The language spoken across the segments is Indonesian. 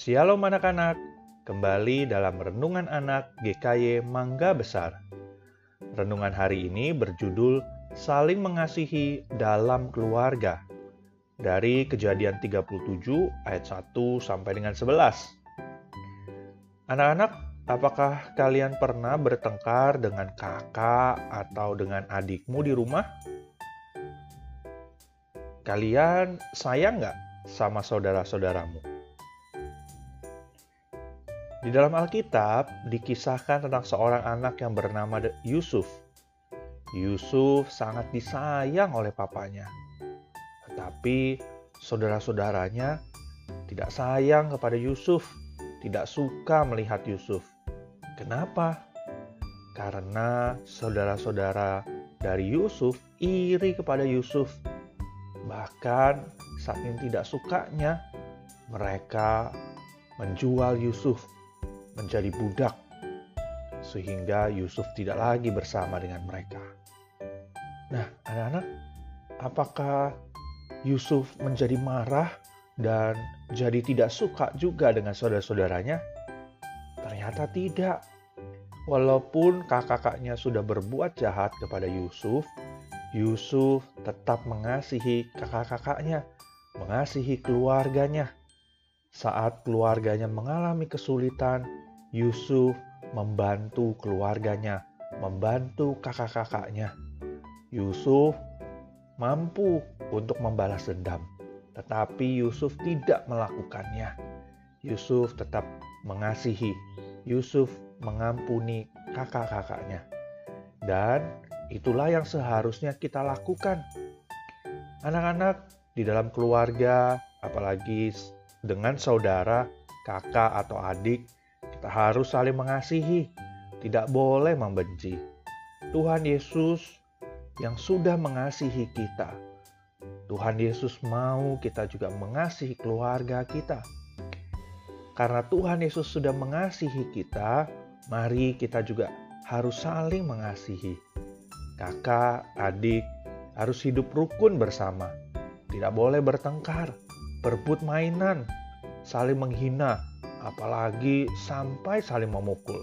Shalom anak-anak, kembali dalam Renungan Anak GKY Mangga Besar. Renungan hari ini berjudul Saling Mengasihi Dalam Keluarga. Dari kejadian 37 ayat 1 sampai dengan 11. Anak-anak, apakah kalian pernah bertengkar dengan kakak atau dengan adikmu di rumah? Kalian sayang nggak sama saudara-saudaramu? Di dalam Alkitab dikisahkan tentang seorang anak yang bernama Yusuf. Yusuf sangat disayang oleh papanya. Tetapi saudara-saudaranya tidak sayang kepada Yusuf, tidak suka melihat Yusuf. Kenapa? Karena saudara-saudara dari Yusuf iri kepada Yusuf. Bahkan saking tidak sukanya, mereka menjual Yusuf menjadi budak, sehingga Yusuf tidak lagi bersama dengan mereka. Nah, anak-anak, apakah Yusuf menjadi marah dan jadi tidak suka juga dengan saudara-saudaranya? Ternyata tidak. Walaupun kakak-kakaknya sudah berbuat jahat kepada Yusuf, Yusuf tetap mengasihi kakak-kakaknya, mengasihi keluarganya. Saat keluarganya mengalami kesulitan, Yusuf membantu keluarganya, membantu kakak-kakaknya. Yusuf mampu untuk membalas dendam, tetapi Yusuf tidak melakukannya. Yusuf tetap mengasihi, Yusuf mengampuni kakak-kakaknya, dan itulah yang seharusnya kita lakukan. Anak-anak di dalam keluarga, apalagi dengan saudara, kakak, atau adik kita harus saling mengasihi, tidak boleh membenci. Tuhan Yesus yang sudah mengasihi kita. Tuhan Yesus mau kita juga mengasihi keluarga kita. Karena Tuhan Yesus sudah mengasihi kita, mari kita juga harus saling mengasihi. Kakak, adik harus hidup rukun bersama. Tidak boleh bertengkar, berebut mainan, saling menghina, apalagi sampai saling memukul.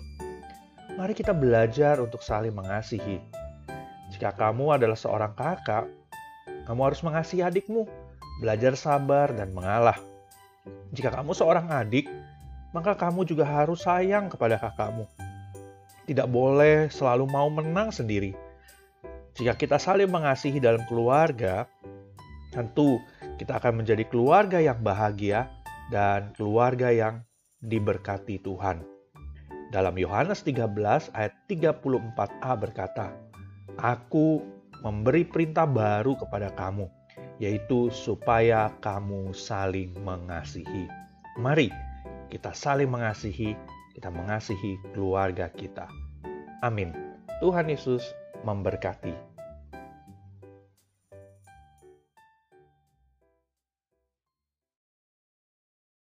Mari kita belajar untuk saling mengasihi. Jika kamu adalah seorang kakak, kamu harus mengasihi adikmu, belajar sabar dan mengalah. Jika kamu seorang adik, maka kamu juga harus sayang kepada kakakmu. Tidak boleh selalu mau menang sendiri. Jika kita saling mengasihi dalam keluarga, tentu kita akan menjadi keluarga yang bahagia dan keluarga yang diberkati Tuhan. Dalam Yohanes 13 ayat 34a berkata, Aku memberi perintah baru kepada kamu, yaitu supaya kamu saling mengasihi. Mari kita saling mengasihi, kita mengasihi keluarga kita. Amin. Tuhan Yesus memberkati.